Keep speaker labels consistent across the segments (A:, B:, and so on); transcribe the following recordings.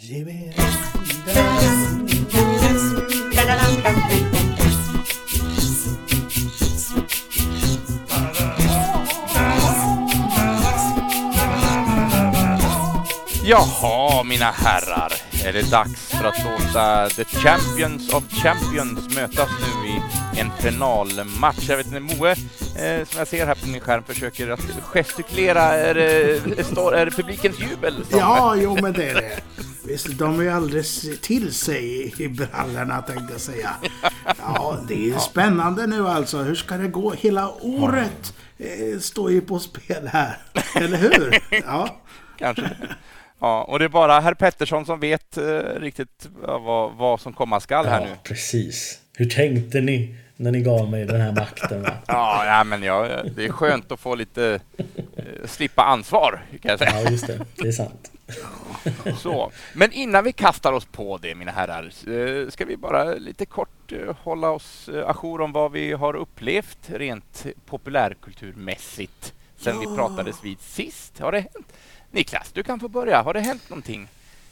A: Ge mig
B: Jaha, mina herrar. Är det dags för att låta The Champions of Champions mötas nu i en finalmatch? Jag vet inte, Moe, eh, som jag ser här på min skärm, försöker att gestikulera. Är det, står, är det publikens jubel? Som,
A: Ja, jo men det är det. Visst, de är ju alldeles till sig i brallorna tänkte jag säga. Ja, det är ju spännande nu alltså. Hur ska det gå? Hela året eh, står ju på spel här. Eller hur? Ja.
B: Kanske. Ja, och det är bara herr Pettersson som vet eh, riktigt vad, vad som komma skall här
C: Ja,
B: nu.
C: precis. Hur tänkte ni när ni gav mig den här makten? Va?
B: Ja, ja men ja, det är skönt att få lite eh, slippa ansvar, kan jag säga.
C: Ja, just det. Det är sant.
B: Så. Men innan vi kastar oss på det, mina herrar, eh, ska vi bara lite kort eh, hålla oss eh, ajour om vad vi har upplevt rent populärkulturmässigt sen vi pratades vid sist. Har det hänt? Niklas, du kan få börja. Har det hänt någonting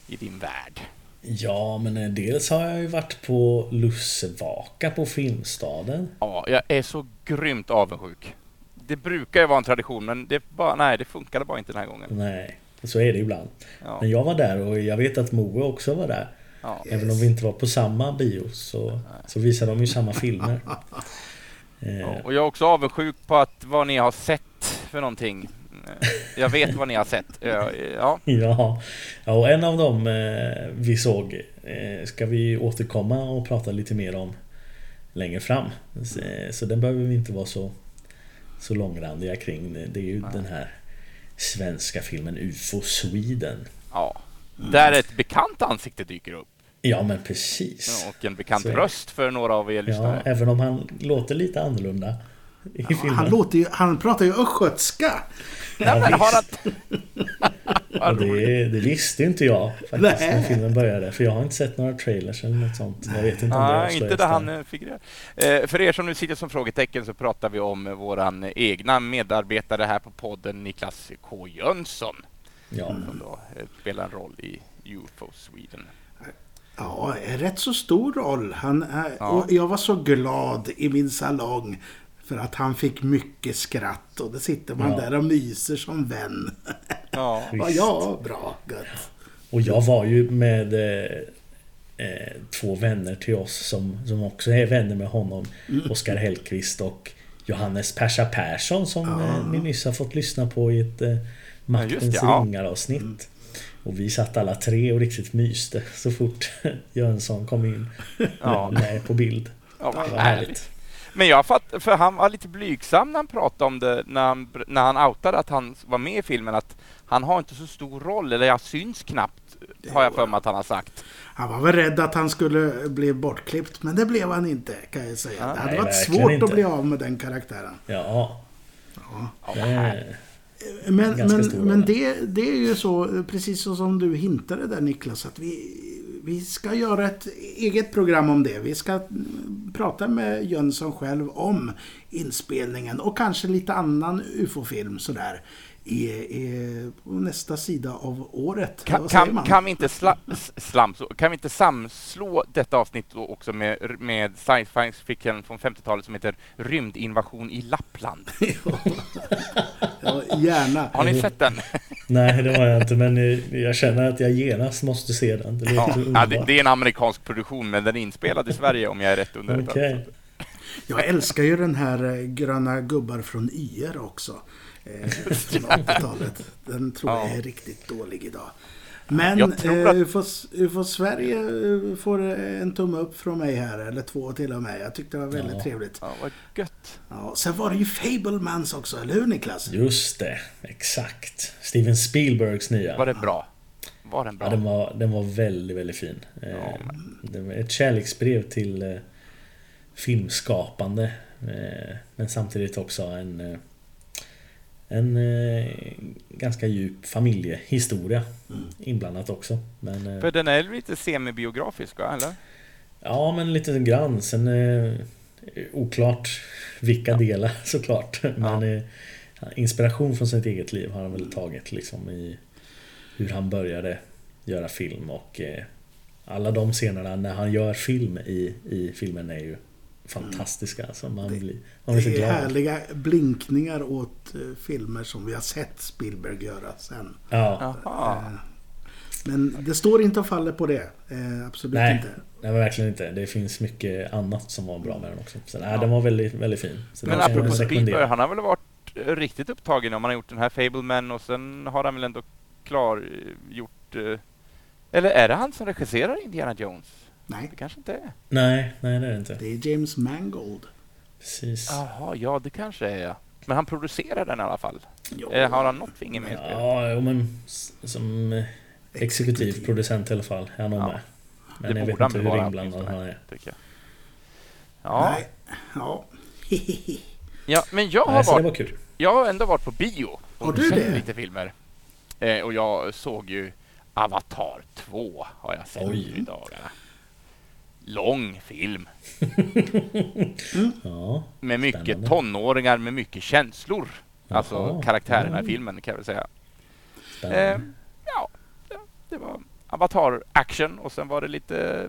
B: i din värld?
C: Ja, men dels har jag ju varit på Lussevaka på Filmstaden.
B: Ja, jag är så grymt avundsjuk. Det brukar ju vara en tradition, men det, bara, nej, det funkade bara inte den här gången.
C: Nej, så är det ibland.
B: Ja.
C: Men jag var där och jag vet att Moe också var där.
B: Ja.
C: Även om vi inte var på samma bio så, så visade de ju samma filmer. Eh,
B: Och jag är också avundsjuk på att vad ni har sett för någonting. Eh, Jag vet vad ni har sett. Ja, ja.
C: Ja, ja och en av dem eh, vi såg eh, ska vi återkomma och prata lite mer om längre fram. Så, eh, så den behöver vi inte vara så, så långrandiga kring. Det är ju den här svenska filmen UFO Sweden.
B: ja. Där ett bekant ansikte dyker upp.
C: Ja men precis.
B: Och en bekant
C: Så
B: röst för några av er
C: Ja,
B: lyssnare.
C: även om han låter lite annorlunda i filmen.
A: Han, låter ju, han pratar ju östgötska.
B: Nej, men har han...
C: Och det, det visste inte jag faktiskt
A: Nej.
C: när filmen började. För jag har inte sett några trailers eller något sånt. Jag vet inte om det
B: Nej,
C: avslöjas
B: inte där han eh, figurerar. Eh, för er som nu sitter som frågetecken så pratar vi om eh, våran egna medarbetare här på podden, Niklas K Jönsson,
C: Ja.
B: som då spelar en roll i UFO Sweden.
A: Ja, en rätt så stor roll. Han är,
B: Ja.
A: och jag var så glad i min salong. För att han fick mycket skratt. Och då sitter man
C: Ja.
A: där och myser som vän.
B: Ja,
A: Ja, ja, bra. Gött.
C: Och jag var ju med eh, eh, två vänner till oss som, som också är vänner med honom.
B: Mm.
C: Oskar Hellqvist och Johannes Persa Persson som
A: Ja.
C: eh, ni nyss har fått lyssna på i ett eh, Maktens
B: ja.
C: ringar avsnitt. Och vi satt alla tre och riktigt myste så fort Jönsson kom in
B: Ja.
C: med på bild.
B: ja
C: Det var
B: härligt. Men jag fattar, för han var lite blygsam när han pratade om det, när han, när han outade att han var med i filmen, att han har inte så stor roll, eller jag syns knappt, har jag för mig att han har sagt.
A: Han var väl rädd att han skulle bli bortklippt. Men det blev han inte kan jag säga.
B: Ja,
A: det hade
C: nej,
A: varit svårt
C: inte.
A: att bli av med den karaktären.
C: Ja,
B: Ja,
C: det.
A: Men, men, men det, det är ju så, precis som du hintade där Niklas, att vi, vi ska göra ett eget program om det. Vi ska prata med Jönsson själv om inspelningen och kanske lite annan UFO-film sådär. I, i, på nästa sida av året.
B: Kan, kan, kan, vi inte sla, slam, kan vi inte samslå detta avsnitt också med, med science fiction från 50-talet som heter Rymdinvasion i Lappland?
A: ja, gärna.
B: Har ni sett den?
C: nej det har jag inte men jag känner att jag genast måste se den. Det
B: Ja, ja, det, det är en amerikansk produktion men den är inspelad i Sverige om jag är rätt underrättad.
C: Okej.
A: Jag älskar ju den här eh, Gröna gubbar från YR också. Eh, från 80-talet. Den tror jag
B: Ja.
A: är riktigt dålig idag. Men
B: Jag tror
A: eh,
B: att-
A: UFO, UFO Sverige eh, får eh, en tumme upp från mig här, eller två till och med. Jag tyckte det var väldigt
C: Ja.
A: trevligt.
B: Ja, vad gött.
A: Ja, sen var det ju Fablemans också, eller hur Niklas?
C: Just det, exakt. Steven Spielbergs nya.
B: Var det bra? Var den bra?
C: Ja, den, var, den var väldigt, väldigt fin.
B: Ja,
C: Det var ett kärleksbrev till filmskapande. Men samtidigt också en, en eh, ganska djup familjehistoria inblandat också. Men, eh,
B: För den är lite semibiografisk, va? eller?
C: ja, men lite grann. Sen eh, oklart vilka delar såklart. Men eh, inspiration från sitt eget liv har han väl tagit liksom i hur han började göra film och eh, alla de scenerna när han gör film i, i filmen är ju fantastiska. Alltså man blir, man blir så
A: Det är härliga blinkningar åt eh, filmer som vi har sett Spielberg göra sen.
C: Ja.
A: Eh, Men det står inte och faller på det. Eh, absolut
C: Nej.
A: inte.
C: nej men verkligen inte. Det finns mycket annat som var bra med den också. Så nej, den var väldigt, väldigt fin. Så
B: Men apropå. Spielberg, han har väl varit riktigt upptagen om han har gjort den här Fableman och sen har han väl ändå klargjort... Eller är det han som regisserar Indiana Jones?
A: Nej,
B: Det kanske inte är.
C: Nej, nej det är det inte.
A: det är James Mangold.
C: Precis.
B: Jaha, ja det kanske är ja. Men han producerar den i alla fall.
A: Ja.
B: Eh, har han något finger med?
C: Ja, jo, men som eh, exekutiv
A: Exekutiv.
C: producent i alla fall. är Han nog
B: Ja.
C: med. Men
B: Det
C: jag vet inte hur inblandad han är.
B: Tycker jag. Ja,
A: Nej. Ja.
B: ja, men jag har,
C: Nej,
B: varit,
C: var
B: jag har ändå varit på bio
A: Har
B: och
A: du
B: sett
A: det?
B: lite filmer. Eh, och jag såg ju Avatar 2 har jag sett
C: Oj.
B: i dagarna. Lång film
C: Ja,
B: med mycket
C: Spännande.
B: tonåringar med mycket känslor. Alltså
C: Jaha.
B: karaktärerna i
C: Ja.
B: filmen kan jag väl säga. Eh, ja, det- det var Avatar-action och sen var det lite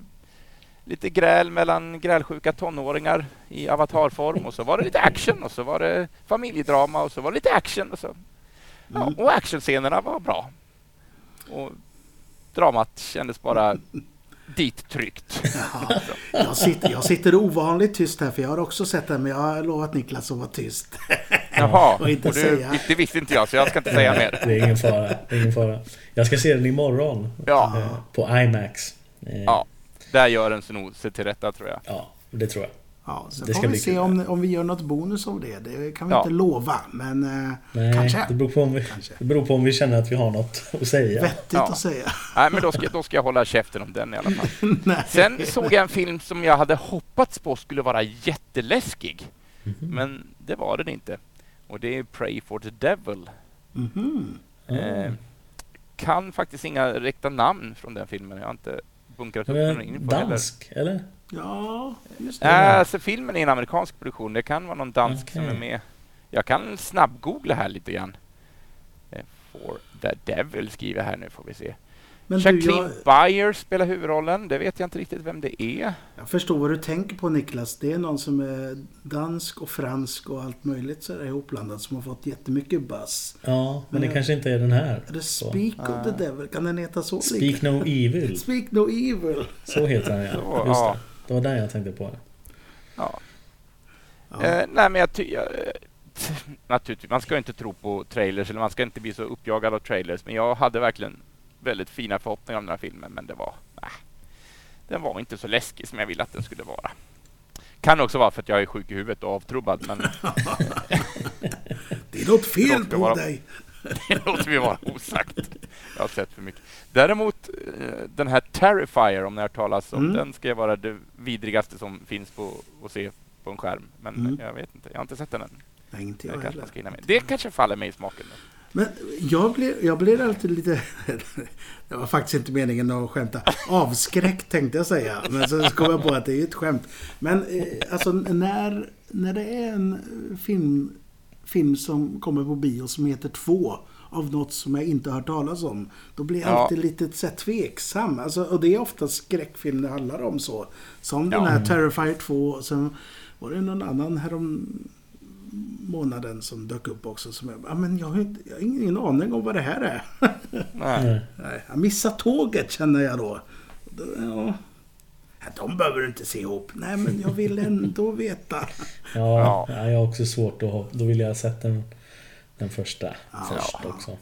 B: lite gräl mellan grälsjuka tonåringar i avatarform och så var det lite action och så var det familjedrama och så var det lite action och så. Ja,
A: Mm.
B: och actionscenerna var bra. Och dramat kändes bara dit tryckt.
A: Ja. Jag, sitter, jag sitter ovanligt tyst här för jag har också sett den men jag har lovat Niklas att vara tyst.
B: Jaha,
A: Och inte
B: och du,
A: säga.
B: det visste inte jag så jag ska inte säga mer.
C: Det är ingen fara. Det är ingen fara. Jag ska se den imorgon.
B: Ja,
C: eh, På IMAX. Eh,
B: Ja. där gör den sig nog sig till rätta tror jag.
C: ja, det tror jag.
A: Ja, sen
C: Det
A: får
C: ska
A: vi
C: bli
A: se
C: kul.
A: om, om vi gör något bonus av det. Det kan vi
B: Ja.
A: inte lova men eh,
C: Nej,
A: kanske.
C: det beror, på om vi,
A: Kanske.
C: det beror på om vi känner att vi har något att säga.
A: Vettigt
B: Ja.
A: att säga.
B: Nej, men då ska, då ska jag hålla käften om den i alla fall. Sen såg jag en film som jag hade hoppats på skulle vara jätteläskig.
C: Mhm.
B: Men det var den inte. Och det är Pray for the Devil.
A: Mhm.
B: Eh, kan faktiskt inga räkta namn från den filmen. Jag har inte bunkrat upp
C: Den
B: någon
C: är
B: info heller.
C: dansk, eller?
A: Ja, just
B: Äh,
A: det.
B: alltså filmen är en amerikansk produktion. Det kan vara någon dansk som
C: Okej.
B: är med. Jag kan snabbgoogla här lite grann. Eh, For the Devil skriver här nu får vi se.
A: Men du,
B: Jacqueline
A: jag,
B: Byers spelar huvudrollen. Det vet jag inte riktigt vem det är.
A: jag förstår vad du tänker på Niklas. Det är någon som är dansk och fransk och allt möjligt så är ihopblandat som har fått jättemycket buzz.
C: Ja, men det
A: Men-
C: kanske inte är den här.
A: Är det
C: Så.
A: Speak of the. Devil? Kan den heta så?
C: Speak No Evil.
A: Speak no evil.
C: Så heter den
B: Så,
C: ja. Just
B: ja.
C: det. Det var den jag tänkte på.
B: Ja.
A: Ja.
B: Eh, nej, men jag tycker... Naturligtvis, man ska inte tro på trailers eller man ska inte bli så uppjagad av trailers. Men jag hade verkligen väldigt fina förhoppningar om den här filmen. Men det var... Nej, den var inte så läskig som jag ville att den skulle vara. Kan också vara för att jag är sjuk i huvudet och avtrubbad. Men
A: Det är något fel på
B: var-
A: dig.
B: det låter vi vara osagt. Jag har sett för mycket. Däremot eh, den här Terrifier, om ni har talas om
A: Mm.
B: den, ska vara det vidrigaste som finns på att se på en skärm. Men
A: Mm.
B: jag vet inte, jag har inte sett den än.
A: Nej, inte
B: Det
A: jag
B: kanske
A: heller.
B: Det kanske faller mig i smaken. Då.
A: Men jag blir, jag blir alltid lite... Det var faktiskt inte meningen att skämta. Avskräckt tänkte jag säga. Men så kom jag på att det är ett skämt. Men eh, alltså när, när det är en film, film som kommer på bio som heter Två av något som jag inte har hört talas om. Då blir jag
B: Ja.
A: alltid lite så här, tveksam. Alltså, och det är ofta skräckfilm det handlar om så. Som den
B: Ja.
A: här Terrifier 2. Och sen var det någon annan härom månaden som dök upp också. Som jag, ja, men jag, har inte, jag har ingen aning om vad det här är.
B: Nej.
C: Nej.
A: Jag missar tåget känner jag då. då ja. Ja, De behöver du inte se ihop. Nej, men jag vill ändå veta.
C: Ja,
B: Ja.
C: ja. jag har också svårt att ha... Då vill jag ha sett den, den första
A: Ja.
C: först också.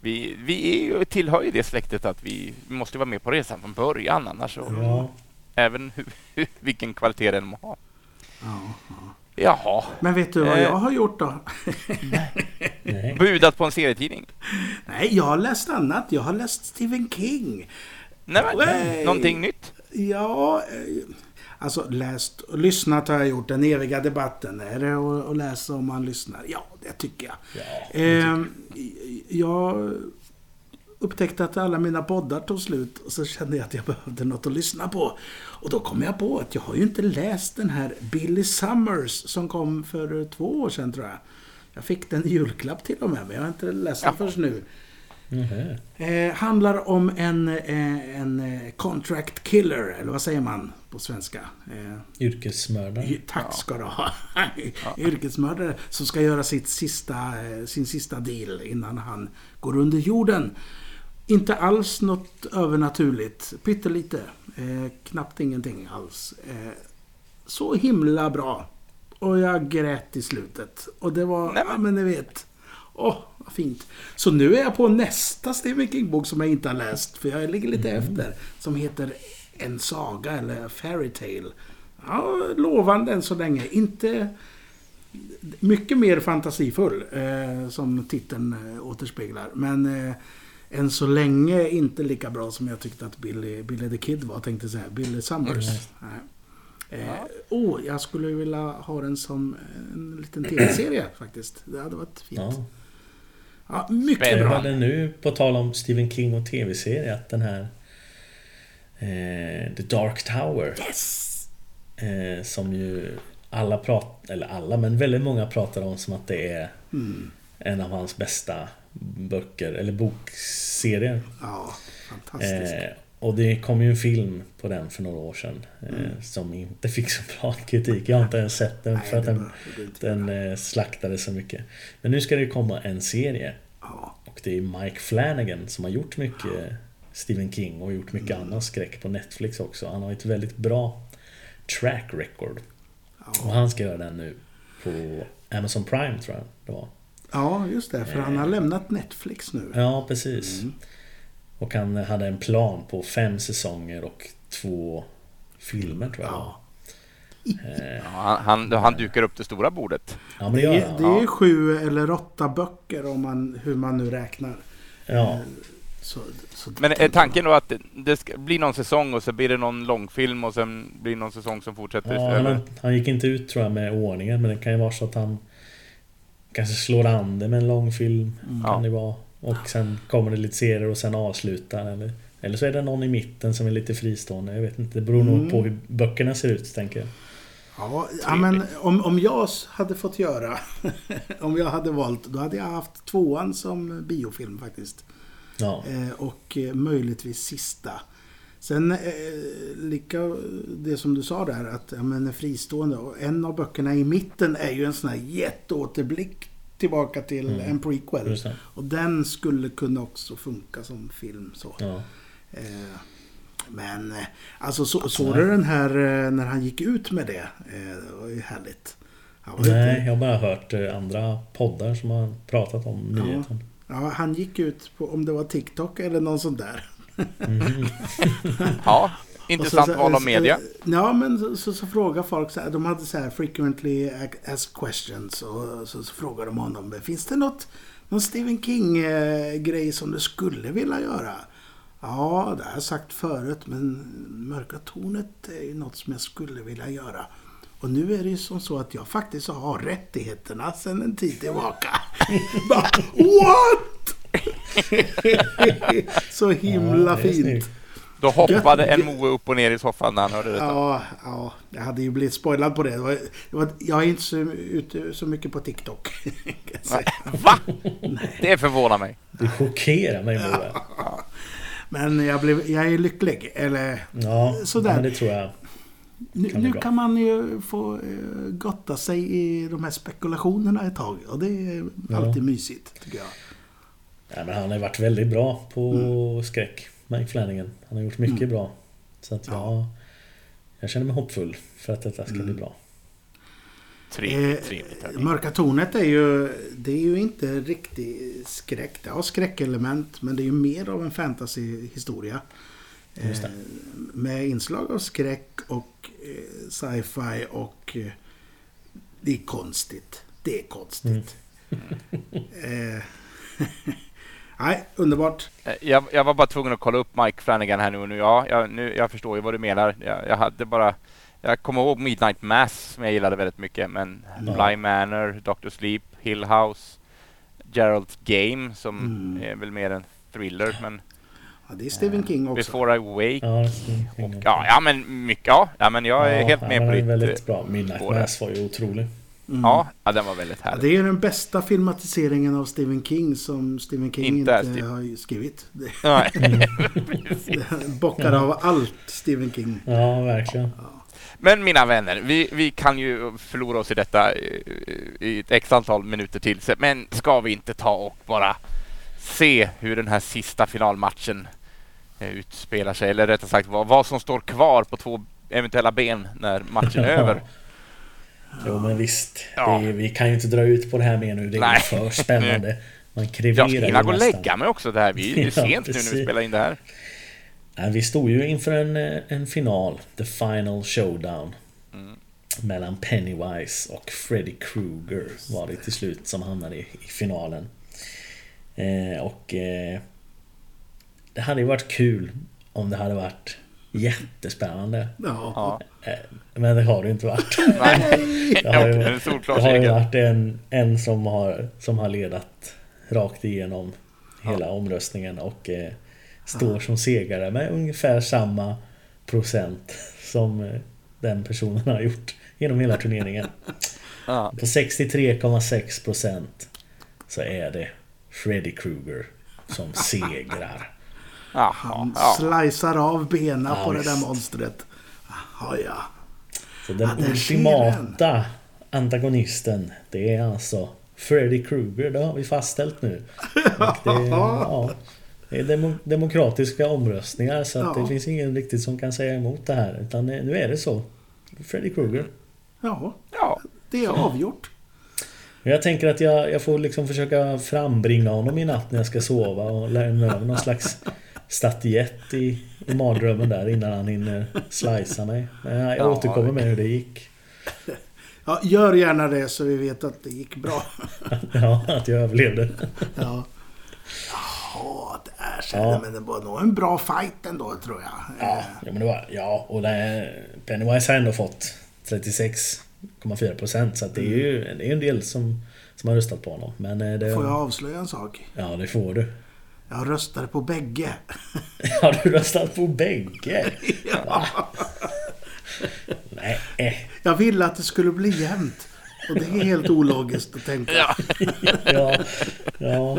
B: Vi, vi är ju, tillhör ju det släktet att vi, vi måste vara med på resan från början annars så
C: Ja,
B: även hur, vilken kvalitet den må ha.
A: Ja.
B: Jaha,
A: Men vet du vad
B: Eh.
A: jag har gjort då?
C: nej.
B: budat på en serietidning.
A: Nej, jag har läst annat. Jag har läst Stephen King.
B: Nej, men, någonting nytt?
A: Ja, eh, alltså läst och lyssnat har jag gjort. Den eviga debatten. Är det att läsa om man lyssnar? Ja, det tycker jag.
C: Ja,
A: Eh, jag upptäckte att alla mina poddar tog slut och så kände jag att jag behövde något att lyssna på. Och då kom jag på att jag har ju inte läst den här Billy Summers som kom för två år sedan tror jag. Jag fick den i julklapp till och med, men jag har inte läst den
B: Jaha.
A: förrän nu.
C: Mhm.
A: Eh, handlar om en, eh, en eh, contract killer, eller vad säger man på svenska? Eh,
C: Yrkesmördare.
A: tack ska du ha. Yrkesmördare som ska göra sitt sista, eh, sin sista deal innan han går under jorden. Inte alls något övernaturligt. Pyttelite. Eh, knappt ingenting alls. Eh, så himla bra. Och jag grät i slutet. Och det var,
B: Nej, men-
A: ja men ni vet. Åh, vad fint. Så nu är jag på nästa Stephen King-bok som jag inte har läst. För jag ligger lite efter. Som heter En saga eller Fairy Tale. Ja, lovande än så länge. Inte mycket mer fantasifull. Eh, som titeln eh, återspeglar. Men eh, än så länge inte lika bra som jag tyckte att Billy, Billy the Kid var. Tänkte säga. Billy Summers. Nej. Eh, oh, jag skulle vilja ha den som en liten tv-serie faktiskt. Det hade varit fint. Ja.
C: Ja.
A: mycket
B: Spännande.
A: bra.
C: nu, på tal om Stephen King och tv-serie, att den här eh, The Dark Tower,
A: Yes!
C: eh, som ju alla pratar, eller alla, men väldigt många pratar om som att det är
A: Mm.
C: En av hans bästa böcker, eller bokserier.
A: Ja, fantastiskt.
C: Eh, och det kom ju en film på den för några år sedan eh,
A: Mm.
C: som inte fick så bra kritik. Jag har inte ens sett den för
A: Nej,
C: att den, den eh, slaktade så mycket. Men nu ska det komma en serie
A: Ja,
C: och det är Mike Flanagan som har gjort mycket Stephen King och gjort mycket
A: Mm.
C: annan skräck på Netflix också. Han har ett väldigt bra track record. Och
A: ja.
C: han ska göra den nu på Amazon Prime tror jag det var.
A: Ja, just det. För han har lämnat Netflix nu.
C: Ja, precis.
A: Mm.
C: Och han hade en plan på fem säsonger och två filmer tror jag.
A: Ja.
C: Eh,
B: Ja, han, han, han dukar upp det stora bordet.
C: Ja, men
A: Det
C: det gör
A: är,
C: han.
A: det är sju eller åtta böcker om man, hur man nu räknar.
C: Ja,
A: Så, så
B: Men är tanken då att det, det ska bli någon säsong och så blir det någon långfilm och sen blir det någon säsong som fortsätter?
C: ja han, han gick inte ut tror jag med ordningen men det kan ju vara så att han kanske slår an det med en långfilm.
A: Mm.
C: Kan det vara. Och sen kommer det lite serier och sen avslutar. Eller, eller så är det någon i mitten som är lite fristående. Jag vet inte. Det beror nog
A: Mm.
C: på hur böckerna ser ut tänker jag.
A: Ja, ja, men om, om jag hade fått göra, om jag hade valt, då hade jag haft tvåan som biofilm faktiskt.
C: Ja,
A: Eh, och eh, möjligtvis sista. Sen eh, lika det som du sa där att ja, men är fristående och en av böckerna i mitten är ju en sån här jätteåterblick tillbaka till
C: Mm.
A: en prequel. Och den skulle kunna också funka som film. så.
C: Ja.
A: Eh, men eh, alltså så, såg du den här eh, när han gick ut med det? Det var ju härligt.
C: Nej,
A: ute-
C: jag har bara hört andra poddar som har pratat om
A: Ja.
C: nyheten.
A: ja, han gick ut på om det var TikTok eller någon sån där.
C: Mhm.
B: Ja, intressant
A: så- så-
B: val av media.
A: Ja, men så, så, så frågar folk så här, de hade så här frequently asked questions och så, så frågar de honom, finns det något, någon Stephen King-grej som du skulle vilja göra? Ja, det har jag sagt förut, men Mörka Tornet är ju något som jag skulle vilja göra. Och nu är det ju som så att jag faktiskt har rättigheterna sedan en tid tillbaka. Bara, What? så himla
C: Ja,
A: fint.
B: Då hoppade en Moe upp och ner i soffan när han hörde detta.
A: Ja, ja, jag hade ju blivit spoilad på det. det, var, det var, jag är inte så, ute så mycket på TikTok.
B: Va? Det förvånar mig.
C: Det chockerar mig Moe.
A: Men jag, blev, jag är lycklig. Eller,
C: Ja,
A: Sådär.
C: men det tror jag.
A: nu,
C: Kan
A: nu kan man ju få eh, gotta sig i de här spekulationerna ett tag. Och det är
C: Ja.
A: alltid mysigt, tycker jag.
C: Ja, men han har varit väldigt bra på
A: Mm.
C: skräck, Mike Flanagan. Han har gjort mycket bra. Så att jag,
A: Ja.
C: jag känner mig hoppfull för att detta ska
A: Mm.
C: bli bra.
B: Trevligt,
A: Eh,
B: trevligt.
A: Mörka tornet är ju, det är ju inte riktig skräck. Det har skräckelement, men det är ju mer av en fantasyhistoria.
C: Just det.
A: Eh, med inslag av skräck och eh, sci-fi och eh, det är konstigt. Det är konstigt. eh, nej, underbart.
B: Eh, Jag, jag var bara tvungen att kolla upp Mike Flanagan här nu och nu. Ja, jag, nu, jag förstår ju vad du menar. Jag, jag hade bara... Jag kommer ihåg Midnight Mass som jag gillade väldigt mycket. Men
C: Ja.
B: Bly Manor, Dr. Sleep, Hill House, Gerald's Game som
A: Mm.
B: är väl mer en thriller. Men
A: Ja, det är Stephen King också.
B: Before I Wake.
C: Ja,
B: Och, ja, ja, men mycket. Ja, ja men jag är
C: Ja,
B: helt med på ditt...
C: väldigt
B: eh,
C: bra. Midnight. Mass var ju otrolig.
B: Ja, ja, den var väldigt
A: Ja,
B: härlig.
A: det är den bästa filmatiseringen av Stephen King som Stephen King
B: Inte
A: inte, har skrivit.
B: Nej.
A: det bockar av allt Stephen King.
C: Ja, verkligen.
B: Men mina vänner, vi, vi kan ju förlora oss i detta i ett x antal minuter till. Men ska vi inte ta och bara se hur den här sista finalmatchen eh, utspelar sig? Eller rättare sagt vad, vad som står kvar på två eventuella ben när matchen är över.
C: Jo men visst.
B: Ja.
C: Det, vi kan ju inte dra ut på det här mer nu. Det är
B: Nej.
C: för spännande. Man
B: Jag
C: kreverar
B: ska
C: ju
B: hinna gå och lägga mig också. Det här. Vi är
C: Ja,
B: sent nu när vi
C: precis.
B: spelar in det här.
C: Nej, vi stod ju inför en, eh, en final. The final showdown.
B: Mm.
C: Mellan Pennywise och Freddy Krueger var det till slut som hamnade i, i finalen. Eh, och eh, det hade ju varit kul om det hade varit jättespännande.
B: Ja.
C: Eh, men det har det inte varit.
B: Nej,
C: Det har ju, det har ju varit en, en som, har, som har ledat rakt igenom hela omröstningen och eh, står som segrare med ungefär samma procent som eh, den personen har gjort genom hela turneringen.
B: Ja.
C: På 63,6 procent så är det Freddy Krueger som segrar.
B: Jaha,
A: Han
B: ja.
A: slicear av benen
C: Ja,
A: på det där monstret. Jaha, ja.
C: Så den
A: Ja,
C: ultimata antagonisten det är alltså Freddy Krueger, det har vi fastställt nu. Och det, ja, det är demo, demokratiska omröstningar så att
A: Ja.
C: det finns ingen riktigt som kan säga emot det här. Utan det- nu är det så. Freddy Krueger.
A: Ja,
B: ja.
A: det är avgjort.
C: Men Jag tänker att jag, jag får liksom försöka frambringa honom i natt när jag ska sova och lämna över någon slags statyett i, i mardrömmen där innan han hinner slicea mig. Men jag
B: Ja,
C: återkommer med hur det gick.
A: Ja, gör gärna det så vi vet att det gick bra.
C: Ja, att jag överlevde.
A: Ja. Jaha, där ser
C: Ja.
A: Men det var nog en bra fight ändå tror jag.
C: Ja, ja, men det var, ja och det, Pennywise har ändå fått 36,4 procent så att det är ju det är en del som, som har röstat på honom. Men eh, det,
A: Får jag avslöja en sak?
C: Ja, det får du.
A: Jag röstade på bägge.
C: Har du röstat på bägge? Va? Nej. eh.
A: Jag ville att det skulle bli jämnt. Och det är helt ologiskt att tänka.
B: Ja.
C: Ja,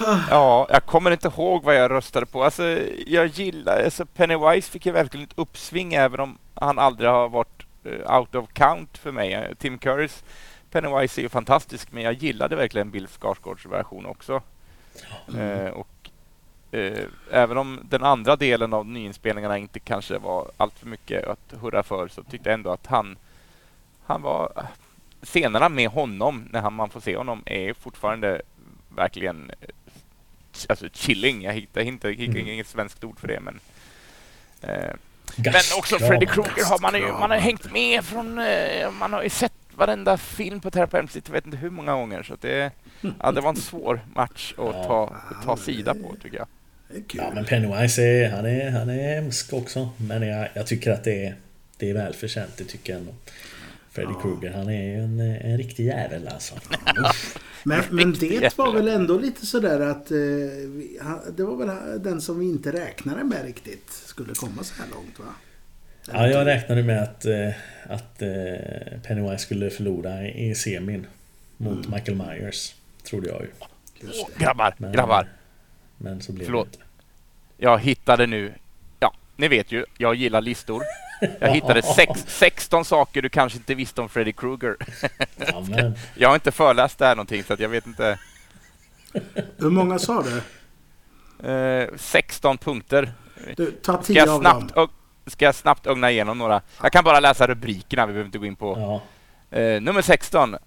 C: ja,
B: ja, jag kommer inte ihåg vad jag röstade på. Alltså, jag gillar... Alltså, Pennywise fick ju verkligen ett uppsving även om han aldrig har varit eh, out of count för mig. Tim Currys Pennywise är ju fantastisk men jag gillade verkligen Bill Skarsgårds version också. Eh, och eh, även om den andra delen av nyinspelningarna inte kanske var allt för mycket att hurra för så tyckte jag ändå att han han var scenerna med honom när han, man får se honom är fortfarande verkligen eh, alltså chilling. Jag hittar inte hittar
C: Mm.
B: inget svenskt ord för det men eh, men också Freddy Krueger har man ju man har hängt med från man har ju sett varenda film på Terra på Elm Street, jag vet inte hur många gånger så att det ja, det var en svår match att
C: Ja.
B: ta, att ta sida på tycker jag.
C: Ja men Pennywise är, han är, han är hemsk också. Men jag, jag tycker att det är, det är välförtjänt, det tycker jag ändå. Freddy
A: Ja.
C: Krueger, han är ju en, en riktig jävel alltså.
A: Men, men det var väl ändå lite sådär att eh, det var väl den som vi inte räknade med riktigt skulle komma så här långt va?
C: Ja, jag räknade med att, eh, att eh, Pennywise skulle förlora i semin mot
A: Mm.
C: Michael Myers. Trodde jag ju.
B: Åh, grabbar,
C: Men,
B: grabbar.
C: Men så blev
B: Förlåt.
C: det inte.
B: Jag hittade nu, ja, ni vet ju, jag gillar listor. Jag hittade sex, 16 saker du kanske inte visste om Freddy Krueger. Jag har inte föreläst det här någonting så att jag vet inte.
A: Hur många sa du?
B: Eh, 16 punkter.
A: du ta
B: Ska
A: 10
B: jag,
A: av
B: snabbt,
A: dem.
B: Ska jag snabbt ögna igenom några? Jag kan bara läsa rubrikerna, vi behöver inte gå in på.
C: ja.
B: Eh, nummer 16. Eh,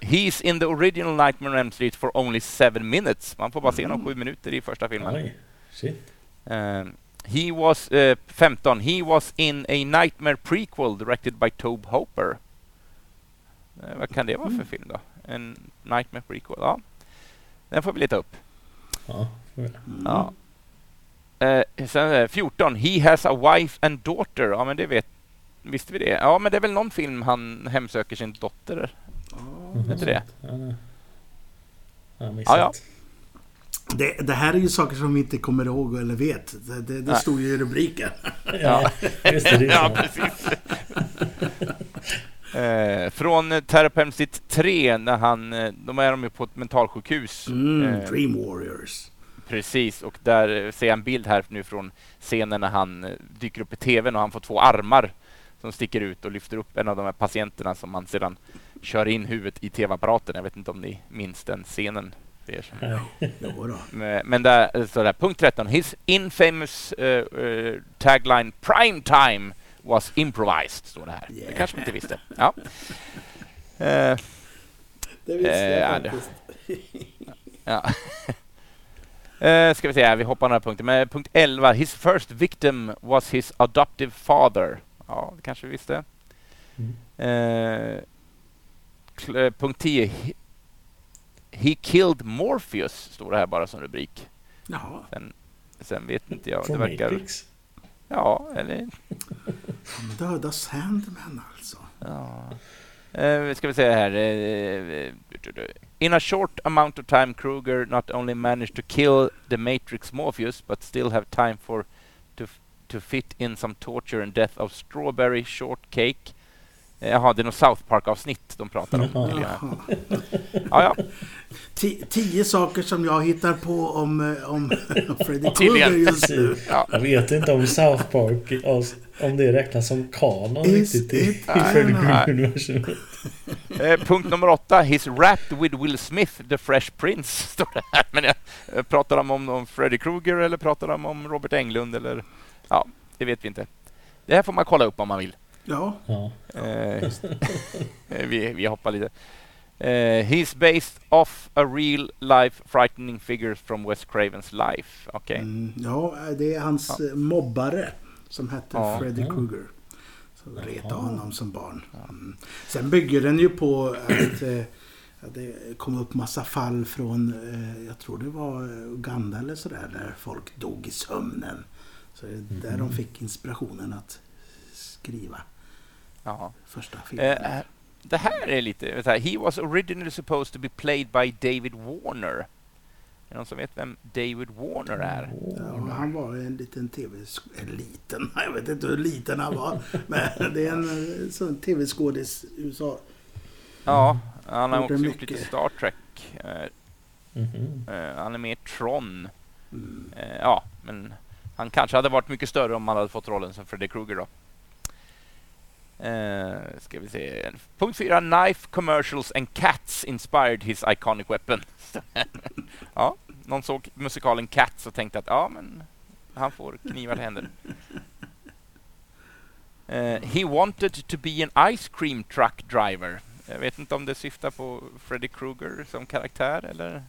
B: he's in the original Nightmare on Elm Street for only seven minutes. Man får bara se honom sju minuter i första filmen.
C: Oj. Shit.
B: Eh, he was, eh, 15. He was in a Nightmare prequel directed by Tobe Hooper. Eh, vad kan det vara för film då? En Nightmare prequel? Ja. Den får vi leta upp.
C: Ja.
A: Mm.
B: Ja. Eh, sen eh, 14. He has a wife and daughter. Ja, men det vet... Visste vi det? Ja, men det är väl någon film han hemsöker sin dotter?
C: Mhm.
B: Inte det?
C: Ja,
B: Ja.
A: Det, det här är ju saker som vi inte kommer ihåg eller vet. Det, det, det stod ju i rubriken.
C: Ja, just det. det är
B: ja,
C: så.
B: precis. Eh, från Terrapemsit 3, när han, eh, de är de ju på ett mentalsjukhus.
A: Mm,
B: Eh,
A: Dream Warriors.
B: Precis, och där eh, ser jag en bild här nu från scenen när han eh, dyker upp i TVn och han får två armar som sticker ut och lyfter upp en av de här patienterna som man sedan kör in huvudet i TV-apparaten. Jag vet inte om ni minns den scenen. er
A: då.
B: Men- där eh, står det punkt 13. His infamous eh, eh, tagline Prime time was improvised, står det här. Det
A: Yeah.
B: kanske man inte visste. Ja. Eh,
A: Det visste jag
B: ja, det-
A: faktiskt.
B: Ja. Eh, ska vi se, här, vi hoppar några punkter. Men punkt 11. His first victim was his adoptive father. Ja, det kanske vi visste.
C: Mm.
B: Eh, punkt 10. He, he killed Morpheus, står det här bara som rubrik.
A: Jaha.
B: Sen, sen vet inte jag. Det verkar...
C: Matrix.
B: Ja, eller...
A: Han döda Sandman alltså.
B: Ja. Eh, ska vi se här. In a short amount of time Kruger not only managed to kill the Matrix Morpheus but still have time for to, f- to fit in some torture and death of Strawberry Shortcake. Eh, Jaha, det är något South Park-avsnitt de pratar om.
C: Jaha.
B: Ja, ja.
A: Ti- Tio saker som jag hittar på om, eh, om Freddy
B: Tydligen.
A: Krueger just nu.
B: Ja.
C: Jag vet inte om South Park, om det räknas som kanon riktigt i, i Freddy? Krueger-universumet.
B: Eh, punkt nummer åtta. He's rapped with Will Smith, the Fresh Prince, står det här. Men jag, eh, pratar de om, om Freddy Krueger eller pratar de om Robert Englund eller? Ja, det vet vi inte. Det här får man kolla upp om man vill.
A: Ja,
C: Ja.
B: Eh, eh, vi, vi hoppar lite. Eh, he's based off a real life frightening figure from Wes Cravens life. Okej.
A: mm, ja, det är hans eh, mobbare som hette
B: Ja.
A: Freddy
C: Ja.
A: Krueger.
C: Jaha.
A: honom som barn. Mm. Sen bygger den ju på att eh, det kom upp massa fall från, eh, jag tror det var eh, Uganda eller sådär, där folk dog i sömnen. Så det är där de fick inspirationen att skriva
B: Ja.
A: första filmen.
B: Eh, det här är lite... du, He was originally supposed to be played by David Warner. Är det någon som vet vem David Warner är?
A: Ja, han var en liten tv... En liten? Jag vet inte hur liten han var. Men det är en eh, sån tv-skådis i USA.
B: Ja, han har också gjort
A: mycket.
B: lite Star Trek.
C: Mhm.
B: eh, han är med i Tron.
A: Mm.
B: Ja, men han kanske hade varit mycket större om han hade fått rollen som Freddy Krueger då. Eh, ska vi se. Punkt fyra. Knife commercials and cats inspired his iconic weapon. ja, någon såg musikalen Cats och tänkte att ja, men han får knivar till händer. Uh, he wanted to be an ice cream truck driver. Jag vet inte om det syftar på Freddy Krueger som karaktär eller?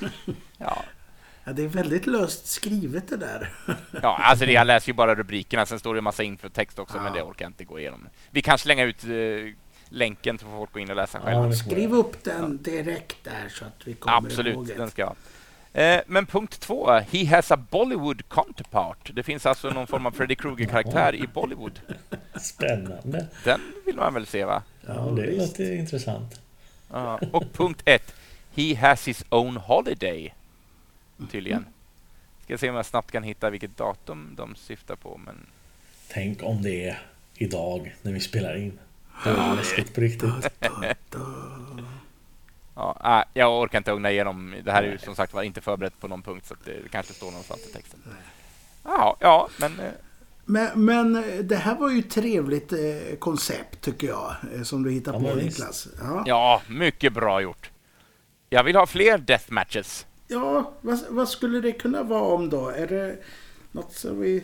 B: ja,
A: Ja, det är väldigt löst skrivet det där.
B: Ja, alltså det, jag läser ju bara rubrikerna, sen står det en massa infotext också, men
A: Ja.
B: det orkar jag inte gå igenom. Vi kan slänga ut eh, länken så får folk gå in och läsa
C: Ja,
B: själva.
A: Skriv upp den direkt där så att vi kommer ihåg
B: Absolut,
A: det.
B: den ska jag. Eh, men punkt två, he has a Bollywood counterpart. Det finns alltså någon form av Freddy Krueger-karaktär i Bollywood.
C: Spännande.
B: Den vill man väl se va?
C: Ja, det låter intressant.
B: Och punkt ett, he has his own holiday. Tydligen. Ska se om jag snabbt kan hitta vilket datum de syftar på, men
C: Tänk om det är idag när vi spelar in. Det är läskigt på riktigt.
B: Ja, nej, jag orkar inte ugna igenom. Det här är ju som sagt var inte förberett på någon punkt så att det kanske står någonstans i texten. Ja, ja, men eh,
A: Men, men eh, det här var ju ett trevligt eh, koncept tycker jag. eh, Som du hittar
C: Ja,
A: på. Niklas. Ja,
B: ja, mycket bra gjort. Jag vill ha fler deathmatches.
A: Ja vad, vad skulle det kunna vara om då? Är det något som vi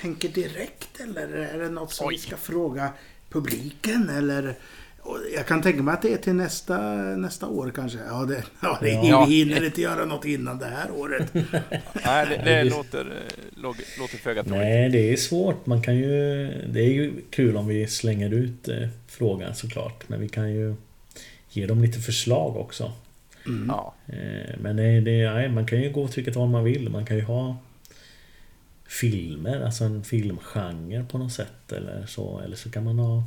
A: tänker direkt eller är det något som
B: Oj.
A: vi ska fråga publiken? Eller, jag kan tänka mig att det är till nästa, nästa år kanske. Ja, det, ja, det,
C: Ja.
A: vi hinner inte göra något innan det här året.
B: Nej, det, det låter, låter föga troligt.
C: Nej, det är svårt. Man kan ju... Det är ju kul om vi slänger ut eh, frågan såklart. Men vi kan ju ge dem lite förslag också.
A: Mm.
B: Ja,
C: Eh, Men det, det, man kan ju gå åt vilket håll man vill. Man kan ju ha filmer, alltså en filmgenre på något sätt eller så. Eller så kan man ha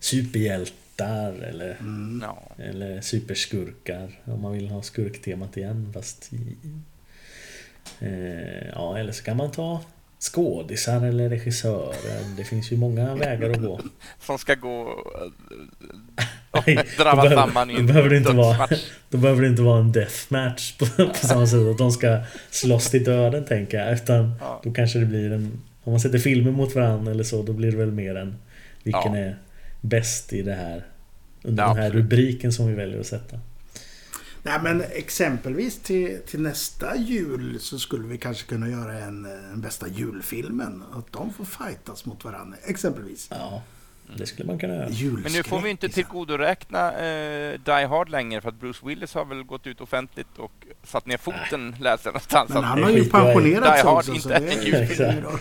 C: superhjältar eller,
A: Mm.
B: ja.
C: eller superskurkar. Om man vill ha skurktemat igen fast i... Eh, ja, eller så kan man ta skådisar eller regissörer. Det finns ju många vägar att gå.
B: Som ska gå och
C: Nej,
B: drabba
C: då behöver-
B: samman i en
C: behöver det inte vara-. Då behöver det inte vara en deathmatch på, på samma sätt att de ska slåss till döden tänker jag. Utan
B: Ja.
C: då kanske det blir en... Om man sätter filmer mot varandra eller så, då blir det väl mer en... Vilken
B: Ja.
C: är bäst i det här... Under
B: Ja,
C: den här
B: absolut.
C: rubriken som vi väljer att sätta.
A: Nej men exempelvis till, till nästa jul så skulle vi kanske kunna göra en, en bästa julfilmen. Att de får fightas mot varandra. Exempelvis.
C: Ja, det skulle man kunna göra.
A: Julskräck.
B: Men nu får vi inte tillgodoräkna eh, Die Hard längre för att Bruce Willis har väl gått ut offentligt och satt ner foten läser jag någonstans.
A: Men han
C: det
A: har ju
B: Die Hard,
A: också.
B: inte
A: så det
B: en
A: är roll.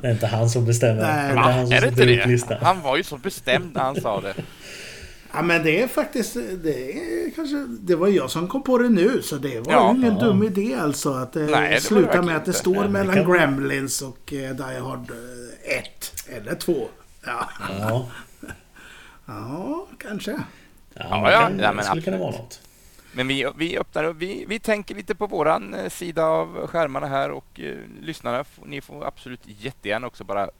C: Det är inte han som bestämmer.
A: Nej.
C: det är han som
B: Är det inte det?
C: listan.
B: Han var ju så bestämd när han sa det.
A: Ja men det är faktiskt, det är kanske, det var jag som kom på det nu så det var
B: Ja.
A: ju ingen
C: Ja.
A: dum idé alltså att det,
B: Nej, verkligen
A: med att det står
C: Nej,
A: mellan Gremlins och eh, Die Hard 1 eller 2. Ja.
C: Ja,
A: ja, kanske.
C: ja,
B: Ja,
C: men
B: ja.
C: det skulle kunna vara något.
B: Men vi, vi öppnar upp. Vi, vi tänker lite på våran eh, sida av skärmarna här och eh, lyssnarna, ni får absolut jättegärna också bara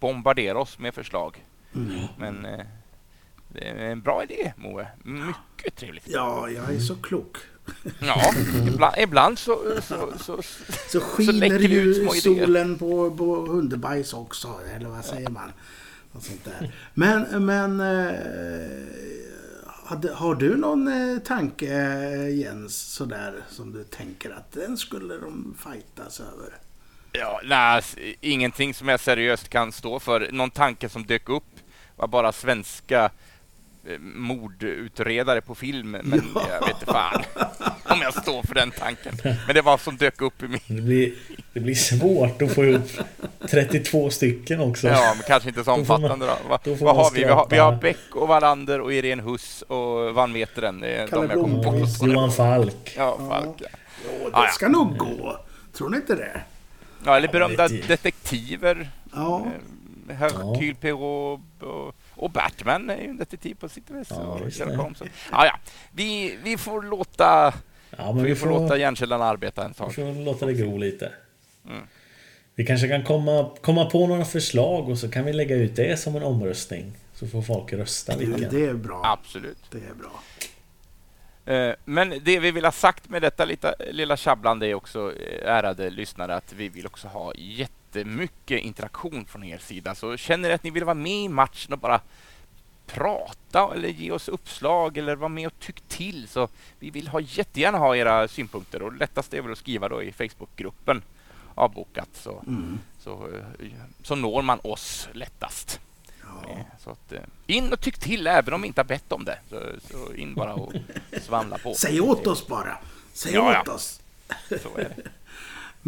B: bombardera oss med förslag.
A: Mm.
B: Men eh, det är en bra idé, Moe. Mycket trevligt.
A: Ja, jag är så klok.
B: Ja, ibland, ibland så, så, så,
A: Så skiner ju solen på, på hundbajs också, eller vad säger man? Något sånt där. Men, men eh, har du någon eh, tanke eh, Jens, sådär som du tänker att den skulle de fightas över?
B: Ja, nej, ingenting som jag seriöst kan stå för. Någon tanke som dök upp var bara svenska mordutredare på film. Men
A: Ja.
B: jag vet inte fan om jag står för den tanken. Men det var som dök upp i min...
C: Det blir, det blir svårt att få ihop 32 stycken också.
B: Ja, men kanske inte så omfattande då. Va,
C: då
B: vad har vi? Vi har, vi har. Beck och Wallander och Irene Huss och Van Meteren. Det är
A: Kalle
B: de jag kommer
C: Ja,
B: på.
C: Johan Falk.
B: Ja, Falk. Ja.
A: Jo, det
B: Ah, ja.
A: ska nog gå. Tror ni inte det?
B: ja, eller berömda
C: inte.
B: detektiver.
A: Ja.
B: Eh, Hercule Poirot och, och Batman är ju en detektiv på sitt vis.
C: Ja.
B: Ja, ja. Vi, vi får låta,
C: Ja, men
B: vi
C: vi
B: får låta hjärnkällan arbeta en
C: vi
B: tag.
C: får låta det gro lite.
B: Mm.
C: Vi kanske kan komma, komma på några förslag och så kan vi lägga ut det som en omröstning. Så får folk rösta vilken.
A: det är bra.
B: Absolut.
A: Det är bra.
B: Eh, Men det vi vill ha sagt med detta lilla, lilla tjabblande är också, eh, ärade lyssnare, att vi vill också ha jättemycket interaktion från er sida. Så känner ni att ni vill vara med i matchen och bara prata eller ge oss uppslag eller vara med och tyck till så vi vill ha jättegärna ha era synpunkter och lättast är väl att skriva då i Facebookgruppen avbokat så,
A: Mm.
B: så, eh, så når man oss lättast.
A: Ja.
B: Eh, Så att, eh, in och tyck till även om vi inte har bett om det. Så, så in bara och svamla på.
A: Säg åt oss bara. Säg
B: Ja,
A: åt
B: ja.
A: oss.
B: Så är det.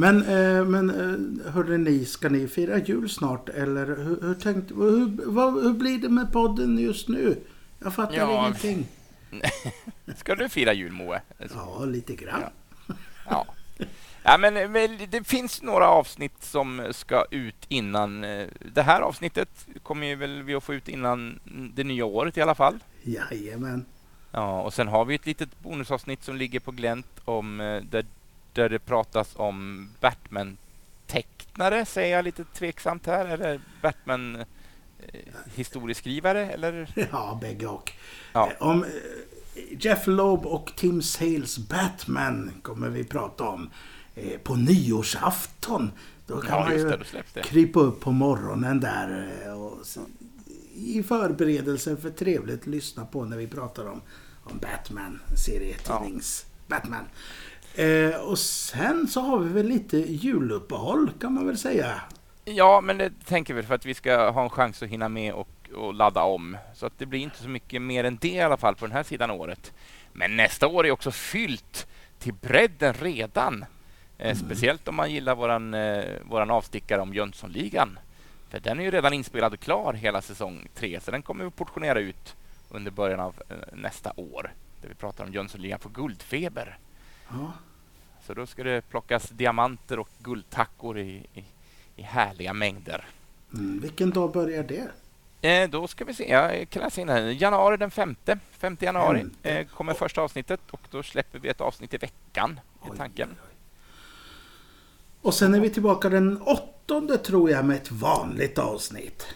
A: Men, eh, men eh, hörde ni, ska ni fira jul snart eller hur, hur, tänkte, hur, vad, hur blir det med podden just nu? Jag fattar
B: Ja,
A: ingenting.
B: Ska du fira jul Moe?
A: Ja, lite grann.
B: Ja. Ja, men, men det finns några avsnitt som ska ut innan. eh, Det här avsnittet kommer ju väl vi att få ut innan det nya året i alla fall.
A: Jajamän.
B: Ja, och sen har vi ett litet bonusavsnitt som ligger på glänt om eh, där, där det pratas om Batman-tecknare, säger jag lite tveksamt här. Eller Batman eh, historieskrivare eller?
A: Ja, bägge och.
B: Ja.
A: Eh, Om eh, Jeff Loeb och Tim Sales Batman kommer vi prata om. På nyårsafton. Då kan
B: Ja,
A: man ju
B: det,
A: krypa upp på morgonen där. Och I förberedelser för trevligt lyssna på när vi pratar om, om Batman. Serietidnings Batman. Eh, och sen så har vi väl lite juluppehåll kan man väl säga.
B: Ja, men det tänker vi för att vi ska ha en chans att hinna med och, och ladda om. Så att det blir inte så mycket mer än det i alla fall på den här sidan året. Men nästa år är också fyllt till bredden redan. Eh, speciellt om man gillar våran, eh, våran avstickare om Jönssonligan. För den är ju redan inspelad och klar hela säsong tre, så den kommer vi portionera ut under början av eh, nästa år. Där vi pratar om Jönssonligan på guldfeber.
A: Ja.
B: Så då ska det plockas diamanter och guldtackor i, i, i härliga mängder.
A: Mm, vilken dag börjar det?
B: Eh, då ska vi se, jag kan läsa in här. Januari den femte, 5 januari eh, kommer första avsnittet och då släpper vi ett avsnitt i veckan,
A: Oj,
B: tanken.
A: oj, oj. Och sen är vi tillbaka den åttonde tror jag med ett vanligt avsnitt.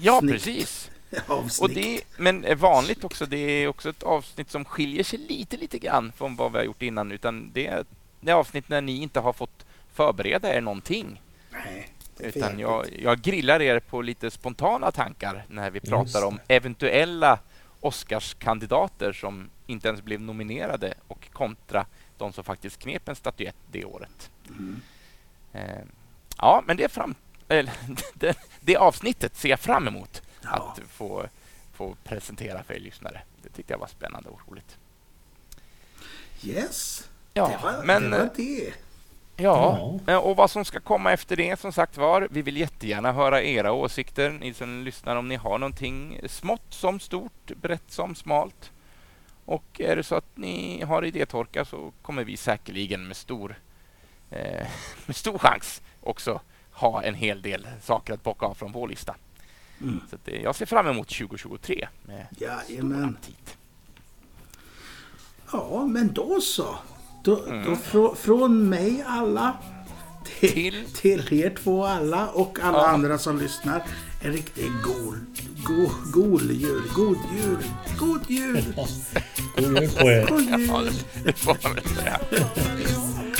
B: Ja,
A: Snyggt.
B: precis.
A: Avsnitt.
B: Och det, men är vanligt också, det är också ett avsnitt som skiljer sig lite, lite grann från vad vi har gjort innan. Utan det är det avsnitt när ni inte har fått förbereda er någonting.
A: Nej,
B: Utan jag, jag grillar er på lite spontana tankar när vi pratar om eventuella Oscarskandidater som inte ens blev nominerade och kontra de som faktiskt knep en statyett det året.
A: Mm.
B: Eh, ja, men det, är fram, eller, det, det avsnittet ser jag fram emot
A: Ja.
B: att få, få presentera för er lyssnare. Det tyckte jag var spännande och roligt.
A: Yes,
B: Ja,
A: det, var,
B: men,
A: det var det.
B: Ja, och vad som ska komma efter det som sagt var. Vi vill jättegärna höra era åsikter. Ni som lyssnar om ni har någonting smått som stort, brett som smalt. Och är det så att ni har idétorka så kommer vi säkerligen med stor, eh, med stor chans också ha en hel del saker att bocka av från vår lista.
A: Mm.
B: Så att, eh, jag ser fram emot 2023 med stor
A: Jajamän.
B: aptit.
A: Ja, men då så. Då,
B: Mm.
A: då frå, från mig alla till,
B: Till-
A: till er två alla och alla
B: Ja.
A: andra som lyssnar. En riktig god, god, god jul. God jul. God jul.
C: God jul på er.
A: God
B: Ja,
A: jul.
B: det- det får man väl säga.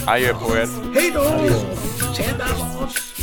B: Adjö på er.
A: Hej då! Tjena Lars!